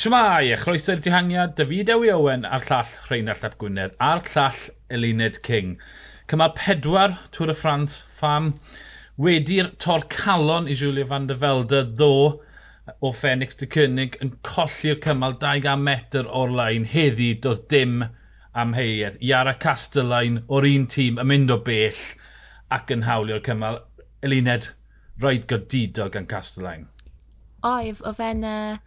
Siwmai, a chroeso i'r dihangiad, David Ewi Owen a'r llall Rheinald Llap Gwynedd a'r llall Elined King. Cymal pedwar Tŵr y Ffrans ffam wedi'r tor calon i Julia van der Velde ddo o Fenix de Cynnig yn colli'r cymal 200 metr o'r lain heddi doedd dim am heiedd. Iara Castellain o'r un tîm yn mynd o bell ac yn hawlio'r cymal. Elined, roed godidog yn Castellain. Oedd, o fe'n... Uh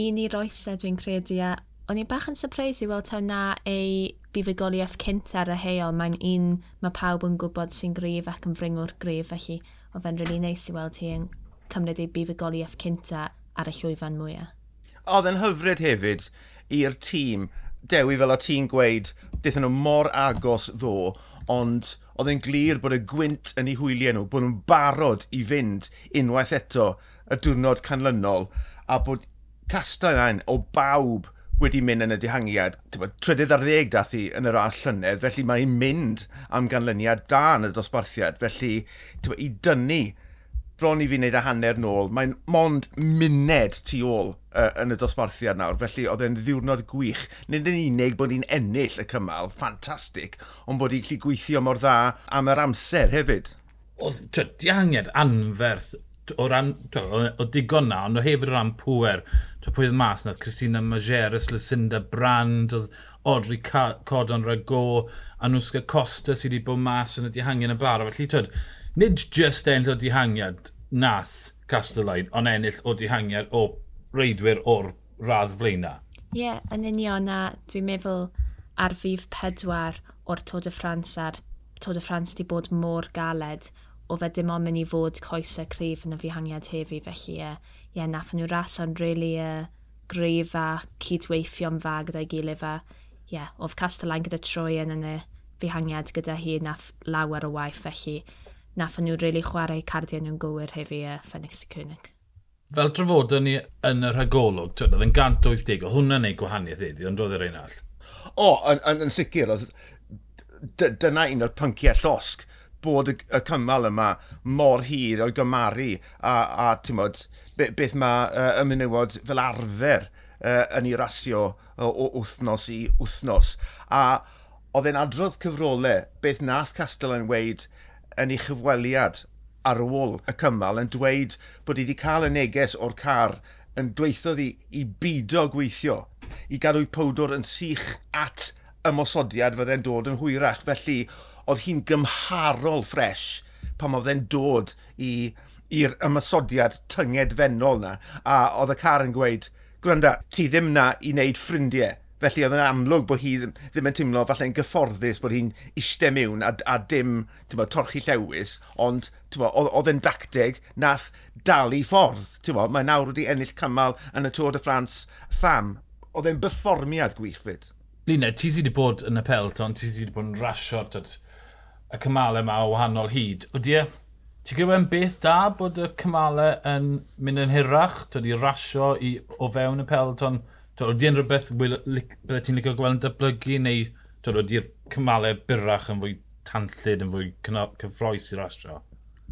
un i'r oesau dwi'n credu a o'n i bach yn surprise i weld taw na ei bifigoliaeth cynt ar y heol. Mae'n un mae pawb yn gwybod sy'n grif ac yn fringwr grif, felly o fe'n rili really neis i weld hi yn cymryd ei bifigoliaeth cynta ar y llwyfan mwyaf. Oedd yn hyfryd hefyd i'r tîm. Dewi, fel o ti'n gweud, dethon nhw mor agos ddo, ond oedd e'n glir bod y gwynt yn ei hwyliau nhw, bod nhw'n barod i fynd unwaith eto y diwrnod canlynol, a bod Castalan o bawb wedi mynd yn y dihangiad. Trydydd ar ddeg dath i yn yr all llynedd, felly mae'n mynd am ganlyniad da yn y dosbarthiad. Felly, tywa, i dynnu bron i fi wneud a hanner nôl, mae'n mond muned tu ôl uh, yn y dosbarthiad nawr, felly oedd e'n ddiwrnod gwych. Nid yn unig bod ni'n ennill y cymal, ffantastig, ond bod i'n gallu gweithio mor dda am yr amser hefyd. Oedd dihangiad anferth o ran, o digon na, ond o hefyd o ran pwer, to pwy oedd mas na, Christina Majeres, Lucinda Brand, oedd Audrey Codon Rago, Anuska Costa sydd wedi bod mas yn y dihangiad yn barod. Felly, twyd, nid just ennill o dihangiad nath Castellain, ond ennill o dihangiad o reidwyr o'r radd flaena. Ie, yeah, yn union a dwi'n meddwl ar fydd pedwar o'r Tod y Ffrans a'r Tod y Ffrans di bod mor galed o fe dim ond mynd i fod coesau cryf yn y fihangiad hefi, felly ie, ie nath nhw rason really uh, gryf a cydweithio'n fa gyda'i gilydd a ie, oedd Castellain gyda troi yn yn y fihangiad gyda hi nath lawer o waith, felly nath nhw really chwarae cardiau nhw'n gywir hefi uh, Phoenix y Cwnig. Fel trafodon ni yn y rhagolwg, twyd, oedd yn 180, oedd hwnna'n ei gwahaniaeth iddi, ond roedd yr un all. O, yn, yn, yn sicr, oedd dyna un o'r pynciau llosg bod y, y cymal yma mor hir o'i gymaru a, a tymod, be, beth mae uh, y menywod fel arfer uh, yn ei rasio o, o wythnos i wythnos. A oedd e'n adrodd cyfrolau beth nath Castell yn weid yn ei chyfweliad ar ôl y cymal yn dweud bod wedi cael y neges o'r car yn dweithodd i, i bido gweithio, i gadw'i powdwr yn sych at ymosodiad fydde'n dod yn hwyrach. Felly, oedd hi'n gymharol ffres pan oedd e'n dod i'r ymysodiad tynged fennol na, a oedd y car yn gweud, gwranda, ti ddim na i wneud ffrindiau. Felly oedd yn amlwg bod hi ddim, ddim yn teimlo falle'n gyfforddus bod hi'n eistedd mewn a, a dim bo, torchi llewis, ond bo, oedd yn dacteg nath dal i ffordd. Bo, mae nawr wedi ennill cymal yn y Tôr de France fam. Oedd e'n byfformiad gwych fyd. Lina, ti sydd wedi bod yn y pelt, ond ti sydd wedi bod yn rasio y cymalau yma o wahanol hyd. Wdi e, ti'n credu e'n beth da bod y cymalau yn mynd yn hirach? Tydi rasio i, o fewn y pelton? Wdi e'n rhywbeth byddai ti'n licio gweld yn dyblygu? neu wdi'r cymalau byrach yn fwy tanllid, yn fwy cyffroes i rasio?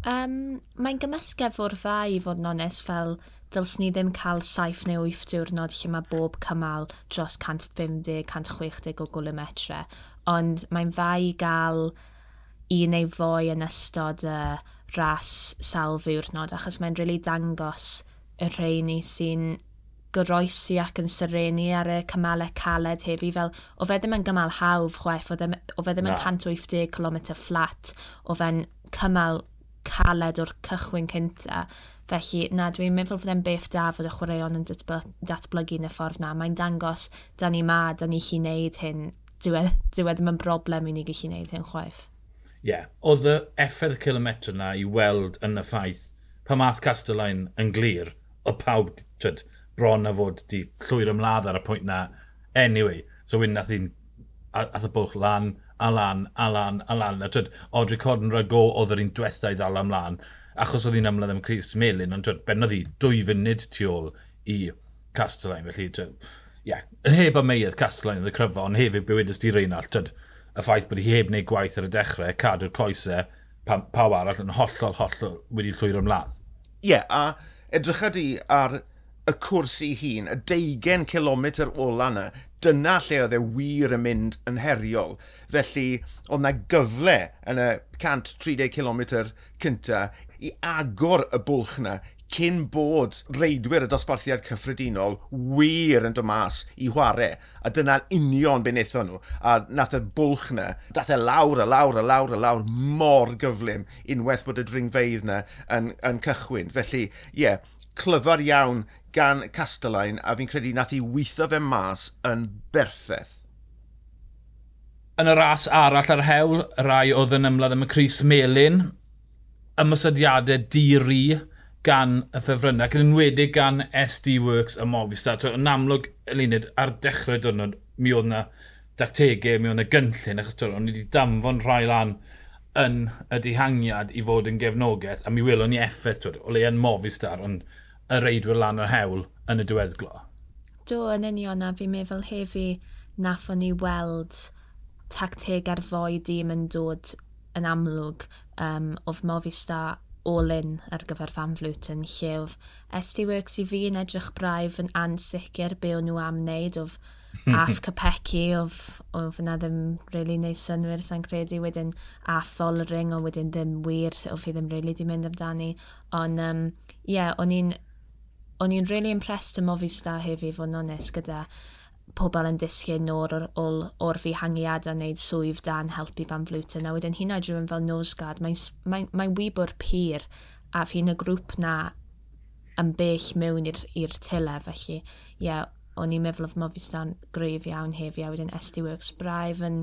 Um, Mae'n gymysgef o'r fai i fod yn onest fel dylsyn ni ddim cael saith neu wyth diwrnod lle mae bob cymal dros 150-160 o gwlymetre, ond mae'n fai i gael un neu fwy yn ystod y ras sawl ddiwrnod, achos mae'n rili really dangos y rheini sy'n goroesi ac yn syrenu ar y cymalau caled hefi. Fel, o fe ddim yn gymal hawdd chwaith, o, o fe ddim yn 180 km flat, o fe'n cymal caled o'r cychwyn cynta. Felly, na, dwi'n meddwl fod e'n beth da fod y chwaraeon yn datblygu yn y ffordd na. Mae'n dangos, da ni ma, da ni chi wneud hyn. Dwi, dwi ddim yn broblem i ni gallu wneud hyn chwaith. Ie, yeah, oedd y effaith y kilometr yna i weld yn y ffaith pa math Castellain yn glir, o pawb twyd, bron a fod di llwyr ymladd ar y pwynt na. Anyway, so wyn nath i'n ath y bwch lan, a lan, a lan, a lan. A twyd, Audrey Codden Rago oedd yr un diwethaf i ddal ymlaen, achos oedd hi'n ymladd am Chris Melin, ond twyd, bennodd hi dwy funud tu ôl i Castellain. Felly, twyd, ie, yeah, heb ameuedd Castellain oedd y cryfo, ond hefyd bywydus di Reinald, twyd, y ffaith bod hi heb wneud gwaith ar y dechrau, cadw'r coesau, pa, pawb arall yn hollol, hollol wedi llwyr ymladd. Ie, yeah, a edrych di ar y cwrs i hun, y 20 km ola yna, dyna lle oedd e wir yn mynd yn heriol. Felly, oedd yna gyfle yn y 130 km cynta i agor y bwlch yna cyn bod reidwyr y dosbarthiad cyffredinol wir yn dod mas i chwarae. A dyna'n union be wnaethon nhw. A nath y bwlch na, dath e lawr a lawr a lawr a lawr mor gyflym unwaith bod y dringfeidd na yn, yn cychwyn. Felly, ie, yeah, clyfar iawn gan Castellain a fi'n credu nath i weithio fe mas yn berffeth yn y ras arall ar hewl, rai oedd yn ymladd am y Cris Melin, ymysodiadau di-ri, gan y ffefrynnau, ac yn enwedig gan SD Works a Movistar. Yn amlwg, Elunid, ar dechrau dyrnod, mi oedd yna dactegau, mi oedd yna gynllun, achos o'n i wedi damfon rhai lan yn y dihangiad i fod yn gefnogaeth, a mi welon ni effaith, twyd, o le yn Movistar, ond y reidwyr lan yr hewl yn y diweddglo. Do, yn union, a fi'n meddwl hefi naffon ni weld tacteg ar fwy dim yn dod yn amlwg um, oedd Movistar all-in ar gyfer fan flwtyn lle oedd SD Works i fi yn edrych braif yn ansicr be o'n nhw am wneud oedd aff capeci oedd, oedd yna ddim really neud synwyr sa'n credu wedyn aff ring o wedyn ddim wir oedd fi ddim really di mynd amdani. Ond ie, um, yeah, o'n i'n o'n i'n really impressed ym Movistar hefyd fod yn onest gyda pobl yn disgyn nôr o'r, o'r, o'r a wneud swydd dan helpu fan flwtyn. A wedyn hynna drwy'n fel nosgad, mae'n mae, mae wybwr pyr a fi'n y grŵp na yn bell mewn i'r tyle. Felly, ie, yeah, o'n i'n meddwl oedd Mofistan gref iawn hefio, a wedyn SD Works braidd yn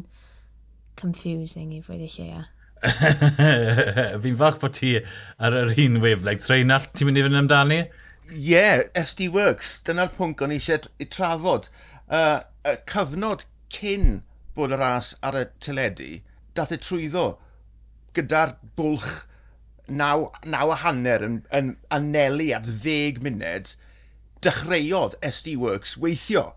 confusing i fwyd i lle, ie. fi'n fach bod ti ar yr un wefleg. Rheinald, ti'n mynd i fynd amdani? Ie, yeah, SD Works. Dyna'r pwnc o'n i eisiau trafod uh, y cyfnod cyn bod y ras ar y teledu, dath e trwyddo gyda'r bwlch naw, naw a hanner yn, yn anelu at ddeg munud, dechreuodd SD Works weithio.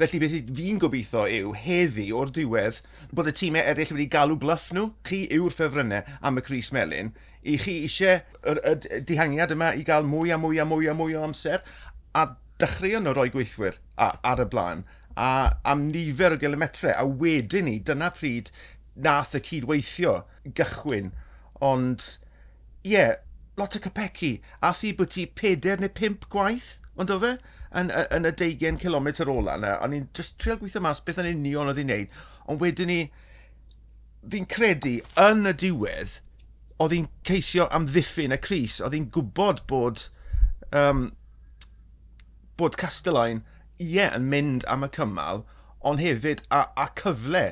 Felly beth fi'n gobeithio yw heddi o'r diwedd bod y tîmau eraill wedi galw bluff nhw. Chi yw'r ffefrynnau am y Cris Melin. I chi eisiau y, y, y dihangiad yma i gael mwy a mwy a mwy a mwy o amser. A dechreuon nhw roi gweithwyr a, ar y blaen a am nifer o gilometre a wedyn ni dyna pryd nath y cydweithio gychwyn. Ond ie yeah, lot o capeci a thi bod ti 4 neu 5 gwaith ond o fe yn, yn y 20 km ola. Yna o'n i'n just trial gweithio mas beth yn union oedd hi'n neud. Ond wedyn ni fi'n credu yn y diwedd oedd hi'n ceisio am ddiffyn y Cris, oedd hi'n gwybod bod um, bod Castellain, ie, yn mynd am y cymal, ond hefyd a, a cyfle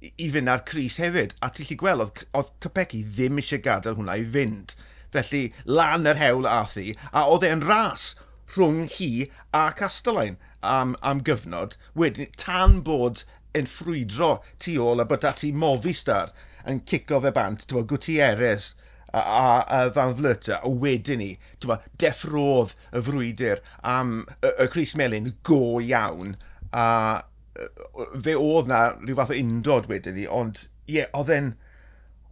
i, fynd ar Cris hefyd. A ti'n lli gweld, oedd, oedd Capecchi ddim eisiau gadael hwnna i fynd. Felly, lan yr hewl a thi, a oedd e'n ras rhwng hi a Castellain am, am gyfnod, wedyn tan bod yn ffrwydro tu ôl a bod ati Movistar yn cico fe bant, ti'n Gutierrez, a, a, a Van Vlta, a wedyn ni, tyma, deffrodd y frwydr am y, y Chris Melin go iawn, a fe oedd na rhyw fath o undod wedyn ni, ond ie, yeah, oedd e'n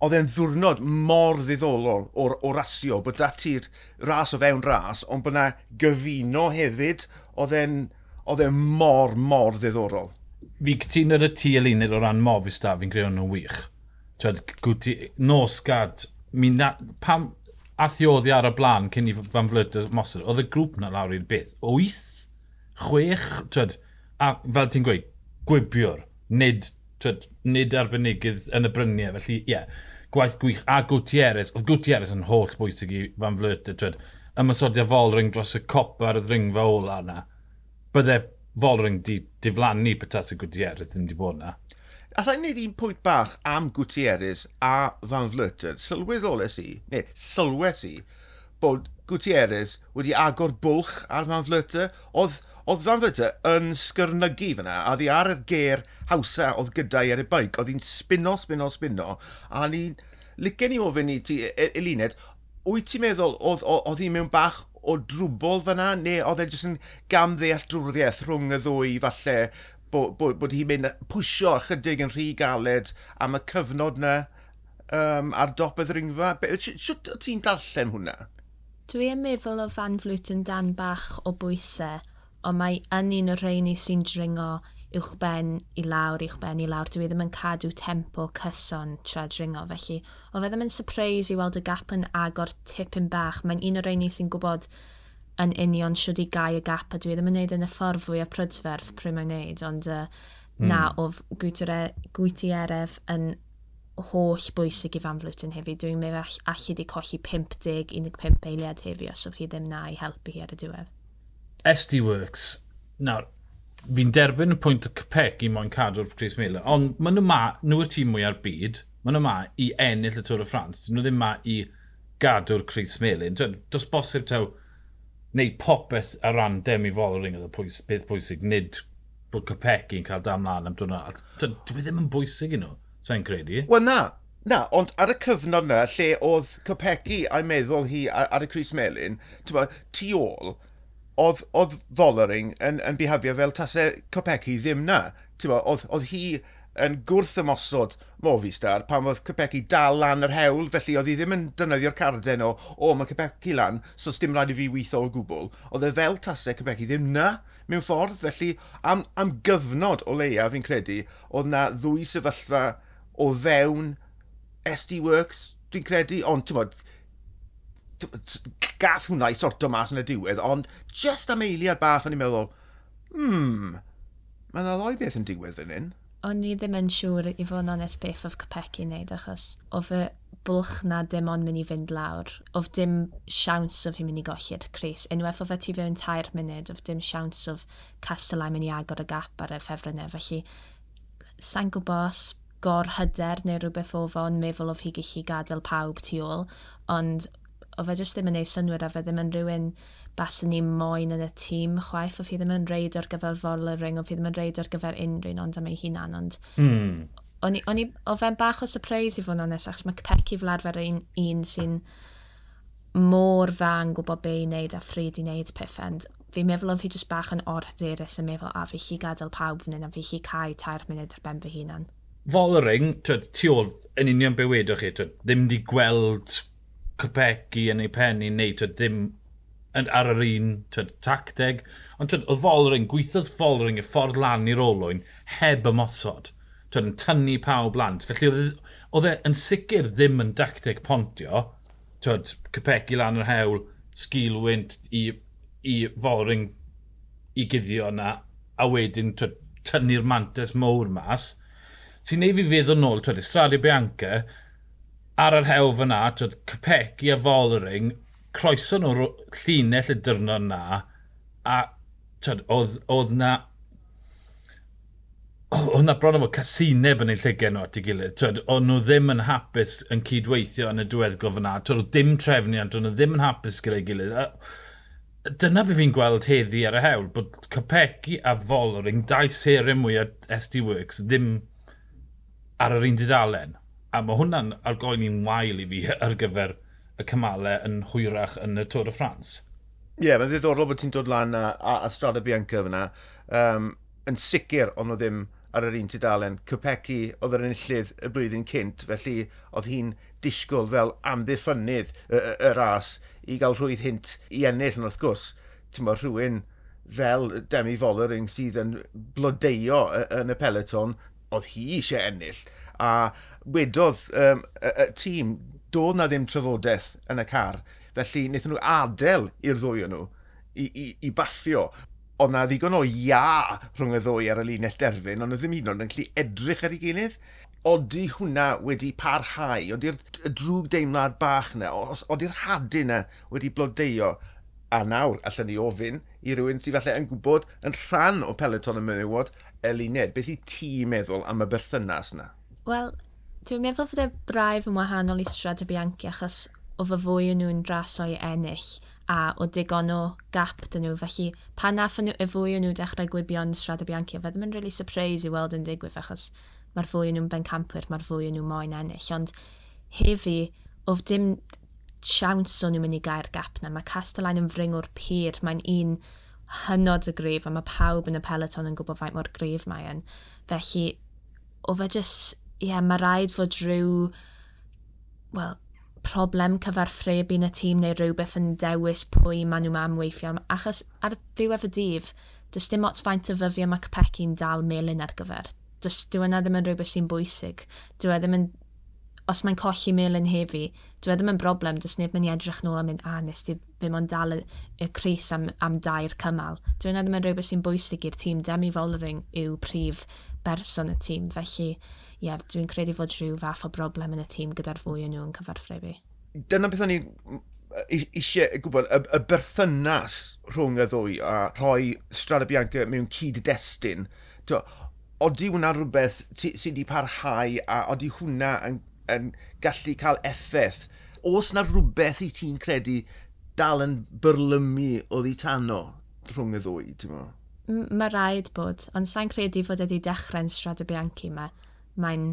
oedd e'n ddwrnod mor ddiddorol o'r, o rasio, bod dati'r ras o fewn ras, ond bod na gyfuno hefyd, oedd e'n oedd e'n mor, mor ddiddorol. Fi cytuno y tu elunid o ran mofis da, fi'n greu nhw'n wych. Twed, gwti, nosgad mi na, pam athioddi ar y blaen cyn i fan flyd y mosod, oedd y grŵp na lawr i'r beth. Wyth, chwech, twyd, a fel ti'n gweud, gwibiwr, nid, twyd, nid arbenigydd yn y bryniau. Felly, ie, yeah, gwaith gwych. A Gwtieres, oedd Gwtieres yn holl bwysig i fan flyd, twyd, ymysodiad Folring dros y cop ar y ddringfa ola yna. Bydde Folring di diflannu petas y Gwtieres ddim di bod yna. Alla i wneud un pwynt bach am Gutierrez a Van Vleuter. Sylweddoles i, neu sylwes i, bod Gutierrez wedi agor bwlch ar Van Vleuter. Oedd, oedd Van Vleuter yn sgyrnygu fyna, a ddi ar yr ger hawsa oedd gyda'i ar y baic. Oedd hi'n spino, spino, spino, a ni... Licen i ofyn i ti, e-, Elined, wyt ti'n meddwl oedd, oedd hi mewn bach o drwbl fyna, neu oedd e jyst yn gam drwriaeth rhwng y ddwy falle bod, bod, bod hi'n mynd pwysio ychydig yn rhy galed am y cyfnod na um, ar dop y ddringfa. Sut ti'n darllen hwnna? Dwi yn meddwl o fan flwt yn dan bach o bwysau, ond mae yn un o'r rheini sy'n dringo uwchben i lawr, uwchben i lawr. Dwi ddim yn cadw tempo cyson tra dringo, felly o fe ddim yn surprise i weld y gap yn agor tipyn bach. Mae'n un o'r rheini sy'n gwybod yn union siwr i gau y gap a dwi ddim yn gwneud yn y ffordd fwy o prydferth pryd mae'n gwneud, ond uh, mm. na, hmm. oedd Gwtieref yn holl bwysig i Fan flwtyn hefyd. Dwi'n meddwl all, allu di colli 50-15 eiliad hefyd os oedd hi ddim na i helpu hi ar y diwedd. SD Works. Nawr, fi'n derbyn y pwynt y cypec i moyn cadw'r Chris Miller, ond maen nhw ma, nhw y tîm mwy ar byd, maen nhw ma i ennill y Tôr y Ffrans, nhw ddim ma i gadw'r Chris Melin. dos bosib taw neu popeth ar ran demi following oedd y pwys, beth pwysig, nid bod Capecchi yn cael dam lan am dwrnod. Dwi e ddim yn bwysig i nhw, sa'n credu. E? Wel na, na, ond ar y cyfnod na, lle oedd Capecchi a'i meddwl hi ar, ar y Chris Melin, tu ôl, oedd, oedd Follering yn, yn bihafio fel tasau Capecchi ddim na. Oedd, oedd hi yn gwrth ymosod Movistar pan oedd Cybeci dal lan yr hewl, felly oedd hi ddim yn dynyddio'r carden o, o mae Cybeci lan, so sdim rhaid i fi weithio o gwbl. Oedd e fel tasau Cybeci ddim na mewn ffordd, felly am, am gyfnod o leia fi'n credu, oedd na ddwy sefyllfa o fewn SD Works, dwi'n credu, ond ti'n bod, gath hwnna i sorto mas yn y diwedd, ond just am eiliad bach o'n i'n meddwl, hmm, mae yna ddoi beth yn diwedd yn un. O'n i ddim yn siŵr i fod yn onest beth oedd Capecchi wneud achos o fy bwlch na dim ond mynd i fynd lawr. Oedd dim siawns o fi mynd i golli'r Cris. Unwaith o fe ti fewn tair munud, oedd dim siawns o Castellai mynd i agor y gap ar y ffefrynnau. Felly, sa'n gwybod gor hyder neu rhywbeth o fo'n meddwl o fi gallu gadael pawb tu ôl, ond o fe jyst ddim yn neud synwyr a fe ddim yn rhywun baswn ni moyn yn y tîm chwaith, o fi ddim yn reid o'r gyfer foler ring, oedd hi ddim yn reid o'r gyfer unrhyw ond am ei hunan, ond mm. o'n i, o fe'n bach o surprise i fod yn onest, achos mae Peci fel arfer un, un sy'n mor dda yn gwybod be i wneud a ffrid i wneud pethau, ond fi'n meddwl oedd fi jyst bach yn ordyrus yn meddwl a fi chi gadael pawb fan hyn a fi chi cael tair munud ar ben fy hunan. Follering, tu ôl yn union be wedwch chi, twyd, ddim di gweld Cwpeci yn ei pen i wneud twyd, ddim yn, ar yr un twyd, tacteg. Ond twyd, oedd Folring, gweithodd Folring y ffordd lan i'r olwyn heb ymosod. Twyd, yn tynnu pawb blant. Felly oedd e, e yn sicr ddim yn dacteg pontio. Twyd, Cwpeci lan yr hewl, sgilwynt i, i Folring i guddio yna. A wedyn tynnu'r mantes mowr mas. Ti'n neud fi feddwl nôl, twyd, Estradio Bianca, ar yr hew fyna, twyd, Capecchi a Follering, croeso nhw llinell y dyrnod na, a tyd, oedd, oedd na oedd na bron o fod casineb yn ei llygen nhw at ei gilydd. Twyd, oedd nhw ddim yn hapus yn cydweithio yn y diweddglo fyna. Twyd, oedd dim trefniant, oedd nhw ddim yn hapus gyda'i gilydd. A dyna beth fi'n gweld heddi ar y hewl, bod Capecchi a Follering, dau seren mwy o SD Works, ddim ar yr un didalen. A mae hwnna'n argoen i'n wael i fi ar gyfer y cymalau yn hwyrach yn y Tôr y Ffrans. Ie, yeah, mae'n ddiddorol bod ti'n dod lan a, a, a Strada Bianca fyna. Um, yn sicr, ond o ddim ar yr un tudalen. Cwpeci oedd yr enillydd y blwyddyn cynt, felly oedd hi'n disgwyl fel amddiffynydd y, y, y ras i gael rhwydd hint i ennill, ond wrth gwrs, ti'n bod rhywun fel Demi Follering sydd yn blodeio yn y peleton, oedd hi eisiau ennill. A, wedodd um, y, y tîm, doedd na ddim trafodaeth yn y car. Felly, wnaethon nhw adael i'r ddwy o nhw i, i, i bathio. Ond na ddigon o ia rhwng y ddwy ar y linell derfyn, ond oedd ddim un o'n yn gallu edrych ar ei gilydd. Oeddi hwnna wedi parhau, oeddi'r drwg deimlad bach yna, oeddi'r hadu yna wedi blodeio a nawr allan ni ofyn i rywun sydd falle yn gwybod yn rhan o peleton y menywod y luned. Beth i ti meddwl am y berthynas yna? Wel, Dwi'n meddwl fod e braidd yn wahanol i Strada Bianchi achos o fy fwy o nhw'n draso i ennill a o digon o gap dyn nhw. Felly pan nath nhw, y fwy o nhw dechrau gwibio'n Strada Bianchi, fe ddim yn really surprise i weld yn digwydd achos mae'r fwy o nhw'n bencampwyr, mae'r fwy o nhw moyn ennill. Ond hefi, oedd dim siawns o'n nhw'n mynd i gair gap na. Mae Castellain yn fring o'r pyr, mae'n un hynod y grif a mae pawb yn y peleton yn gwybod faint mor grif mae yn. Felly, o fe jyst ie, yeah, mae rhaid fod rhyw, wel, problem cyfarthrebu yn y tîm neu rhywbeth yn dewis pwy maen nhw'n amweithio. Achos ar ddiwedd y dydd, does dim ots faint o fyfio mae Capeci'n dal melun ar gyfer. Does dyw yna ddim yn rhywbeth sy'n bwysig. Dyw e ddim yn... Os mae'n colli melun hefi, dyw e ddim yn broblem, does neb yn i edrych nôl a mynd, a nes di ddim ond dal y, y Cris am, am dair cymal. Dyw yna ddim yn rhywbeth sy'n bwysig i'r tîm. Demi Follering yw prif berson y tîm, felly ie, yeah, dwi'n credu fod rhyw fath o broblem yn y tîm gyda'r fwy o nhw yn cyfarthrebu. Dyna beth o'n i eisiau gwybod, y, y berthynas rhwng y ddwy a rhoi Strada Bianca mewn cyd-destun. Oeddi hwnna rhywbeth sydd wedi parhau a oeddi hwnna yn, yn gallu cael effaith. Os na rhywbeth i ti'n credu dal yn byrlymu o dditano rhwng y ddwy, ti'n meddwl? Mae rhaid bod, ond sa'n credu fod wedi dechrau'n Strada Bianchi yma mae'n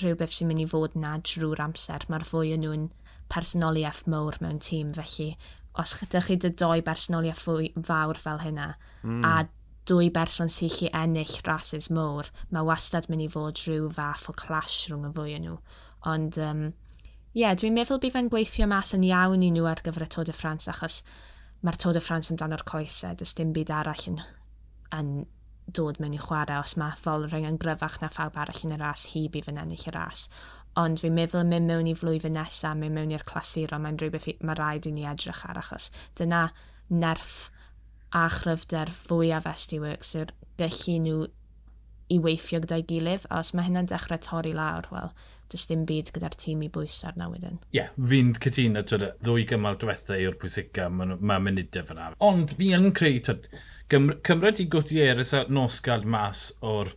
rhywbeth sy'n mynd i fod na drwy'r amser. Mae'r fwy o nhw'n personoliaeth mowr mewn tîm, felly os ydych chi dy doi bersonoliaeth fwy fawr fel hynna, mm. a hmm. dwy berson sy'n chi ennill rhasys mowr, mae wastad mynd i fod rhyw fath o clash rhwng y fwy o nhw. Ond, um, ie, yeah, dwi'n meddwl bydd fe'n gweithio mas yn iawn i nhw ar gyfer y Tod y Ffrans, achos mae'r Tod y Ffrans amdano'r coesau, does dim byd arall yn, yn dod mewn i chwarae os mae fol rhaid yn gryfach na phawb arall yn y ras heb i fy ennill y ras. Ond fi'n meddwl yn mynd mewn i flwyddyn nesaf, mynd mewn i'r clasur, ond mae'n rhywbeth mae rhaid i ni edrych ar achos dyna nerf a chryfder fwyaf SD-Works yw'r gallu nhw i weithio gyda'i gilydd, a os mae hynna'n dechrau torri lawr, wel, dys dim byd gyda'r tîm i bwys arna wedyn. Ie, yeah, fi'n cytuno, ddwy gymal diwethaf yw'r pwysica, mae'n ma munudau fyna. Ond fi yn creu, twyd, Cymryd i Gutierrez a Nosgald mas o'r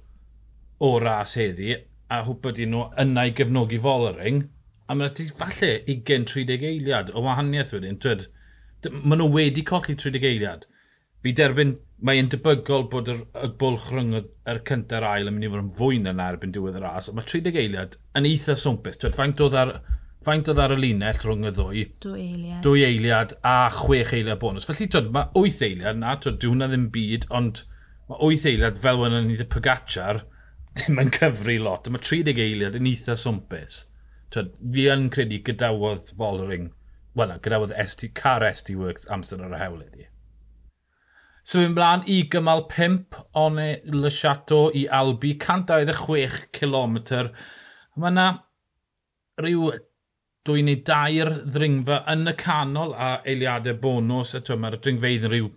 o ras heddi a hwbod i nhw yna i gefnogi Follering a mae'n ti falle 20-30 eiliad o wahaniaeth wedyn. Twyd, maen nhw wedi colli 30 eiliad. Fi derbyn mae'n debygol bod yr, y bwlch rhwng yr cyntaf ail yn mynd i fod yn fwy na erbyn diwedd y ras, ond mae 30 eiliad yn eitha swmpus. Twyd, faint oedd ar faint oedd ar y linell rhwng y ddwy? Dwy eiliad. Dwy eiliad a chwech eiliad bonus. Felly, twyd, mae wyth eiliad na, twyd, diwn hwnna ddim byd, ond mae wyth eiliad fel wna ni ddim Pogacar ddim yn cyfru lot. Mae 30 eiliad yn eitha swmpus. Twyd, fi yn credu gydawodd Follering, wel, gydawodd ST, car ST Works amser ar y hewl ydi. So fi'n blaen i gymal 5 one Le Chateau i Albi, 126 km. Mae yna rhyw dwy neu dair ddringfa yn y canol a eiliadau bonus. A mae'r dringfeidd yn rhyw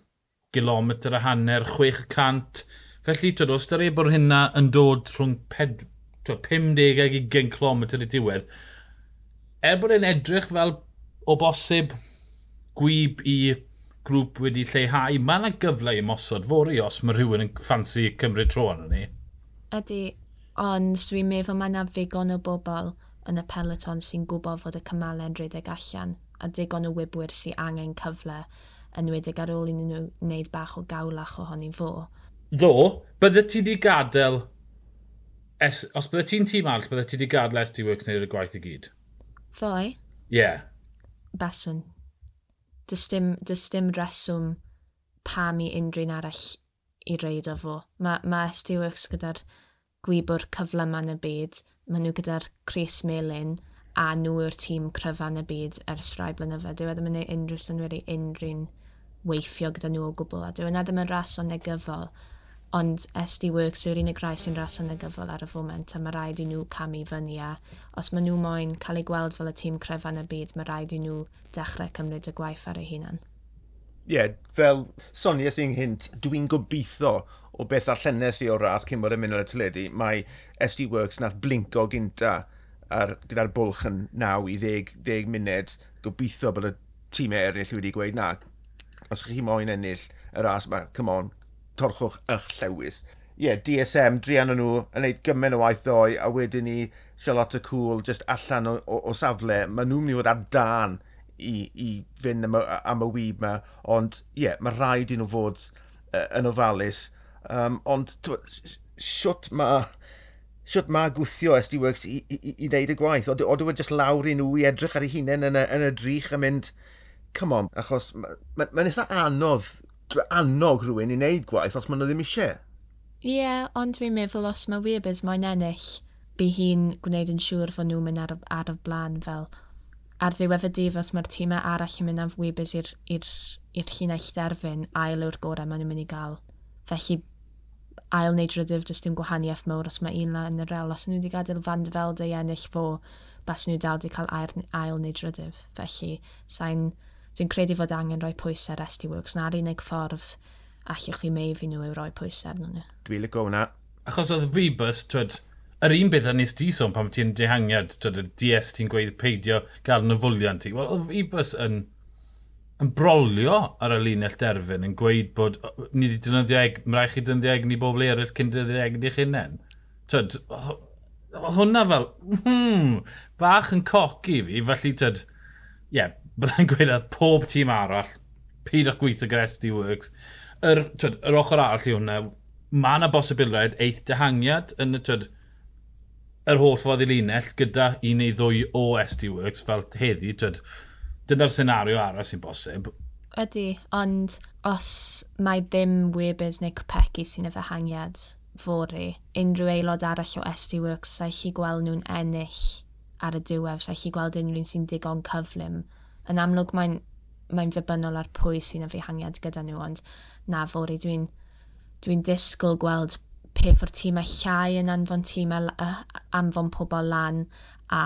gilometr a hanner, 600. Felly, twyd, os dyr ebor hynna yn dod rhwng 50 ag 20 km i diwedd, er bod e'n edrych fel o bosib gwyb i grŵp wedi lleihau, mae yna gyfle i mosod fori os mae rhywun yn ffansi cymryd tro arno ni. Ydy, ond dwi'n meddwl mae yna ddigon o bobl yn y peloton sy'n gwybod fod y cymalau yn rhedeg allan a digon o wybwyr sy'n angen cyfle, yn enwedig ar ôl i nhw wneud bach o gawlach ohoni fo. Ddo, bydde ti wedi gadael... Es, os bydde ti'n tîm arall, bydde ti wedi gadael SD-Works neu'r gwaith i gyd? Ddoi? Ie. Yeah. Beswn. Dys dim, dys dim reswm pam i unrhyw'n arall i reid o fo. Mae ma SD-Works gyda'r gwybwr cyflyman y byd, maen nhw gyda'r Chris Melin a nhw yw'r tîm cryfan y byd ers rhai blynyddoedd. Dyw e ddim yn ei unrhyw synwyr i unrhyw'n weithio gyda nhw o gwbl a dyw e ddim yn ras o negyfol, Ond SD Works yw'r unig rai sy'n ras o negyfol ar y foment a mae rhaid i nhw camu fyny a os maen nhw moyn cael eu gweld fel y tîm cryfan y byd mae rhaid i nhw dechrau cymryd y gwaith ar eu hunan. Ie, yeah, fel Sonia sy'n hynt, dwi'n gobeithio o beth ar allennes i o ras cyn bod yn mynd o'r y teledu, mae SD Works nath blinko gynta ar, gyda'r bwlch yn 9 i 10, 10 munud. Gobeithio bod y tîm eraill wedi gweud na, os chi moyn ennill y ras yma, come on, torchwch eich llewis. Ie, yeah, DSM, drian nhw, yn gwneud gymaint o waith ddoe, a wedyn ni Charlotte Cool, just allan o, o, o safle, maen nhw'n mynd i fod ar dan i, i fynd am, am y wyb yma, ond ie, yeah, mae rhaid i nhw fod uh, yn ofalus. Um, ond siwt mae siwt mae gwythio SD Works i, i, i, i wneud y gwaith. Ond oedd wedi just lawr i nhw i edrych ar ei hunain yn y, yn y drych a mynd, come on, achos mae'n ma, ma, ma eitha anodd, annog rhywun i wneud gwaith os maen nhw ddim eisiau. Ie, yeah, ond dwi'n meddwl os mae Webers mae'n ennill, bu hi'n gwneud yn siŵr fod nhw'n mynd ar, ar y blaen fel, ar ddiwedd y dydd os mae'r tîmau arall yn mynd am wybys i'r llinell derfyn, ail yw'r gorau maen nhw'n mynd i gael. Felly ail neu drydydd jyst dim gwahaniaeth mawr os mae un yn y rel. Os nhw wedi gadael fan dyfelde i ennill fo, bas nhw dal wedi cael ail, ail neu drydydd. Felly, sain, Dwi'n credu fod angen rhoi pwysau ar SD Works, na'r unig ffordd allwch chi mei fi nhw yw rhoi pwysau arnyn nhw. Dwi'n licio hwnna. Achos oedd Vibus, twyd, yr un beth a nes di sôn pam ti'n dehangiad, twyd, y DS ti'n gweud peidio gael yn y fwlian ti. Wel, oedd i bys yn, yn brolio ar y linell derfyn yn gweud bod ni wedi dynyddio eg, mae rhaid chi dynyddio egni bobl eraill cyn dynyddio egni eich hunain. Tyd, hwnna fel, hmm, bach yn coci fi, felly tyd, ie, yeah, byddai'n gweud a pob tîm arall, pyd o'ch gweithio gyda SD Works, yr, tyd, yr ochr arall i hwnna, mae yna bosibiliad eith dehangiad yn y, tyd, yr holl fod i linell gyda un neu ddwy o ST Works fel heddi, twyd, dyna'r senario arall sy'n bosib. Ydy, ond os mae ddim Webers neu Copecu sy'n y fehangiad fory, unrhyw aelod arall o ST Works sa'i chi gweld nhw'n ennill ar y diwedd, sa'i chi gweld unrhyw sy'n digon cyflym. Yn amlwg mae'n mae'n ddibynnol ar pwy sy'n y fehangiad gyda nhw, ond na fori, dwi'n dwi, disgwyl gweld pe o'r tîmau llai yn anfon tîmau, anfon pobl lan a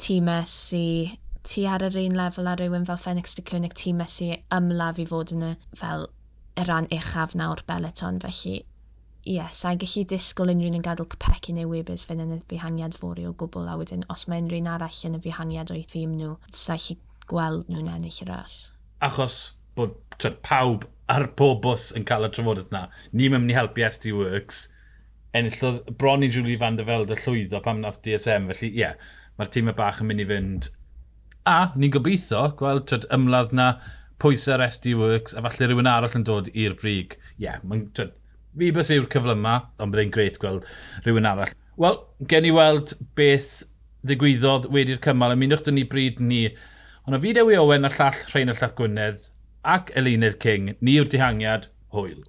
tîmau sy'n ti ar yr un lefel a rhywun fel Phoenix de Cynnig ti mesu ymlaf i fod yn y fel y rhan uchaf nawr beleton felly ie, yes, sa'n gallu disgwyl unrhyw yn gadael cypecu neu webys fynd yn y fihangiad fori o gwbl a wedyn os mae unrhyw arall yn y fihangiad o'i thîm nhw, sa'n gallu gweld nhw'n ennill y ras. Achos bod twed, pawb ar pob bws yn cael y trafodaeth na, ni'n mynd i helpu SD Works, enillodd bron i Julie van der Velde llwyddo pam nath DSM. Felly, ie, yeah, mae'r tîm y bach yn mynd i fynd. A, ni'n gobeithio, gweld twyd, ymladd na pwysau'r SD Works a falle rhywun arall yn dod i'r brig. Ie, yeah, fi bys yw'r cyfle yma, ond byddai'n gret gweld rhywun arall. Wel, gen i weld beth ddigwyddodd wedi'r cymal. Ymunwch dyn ni bryd ni. Ond o fideo i Owen a llall Rhain y Llap Gwynedd ac Eluned King, ni yw'r dihangiad, hwyl.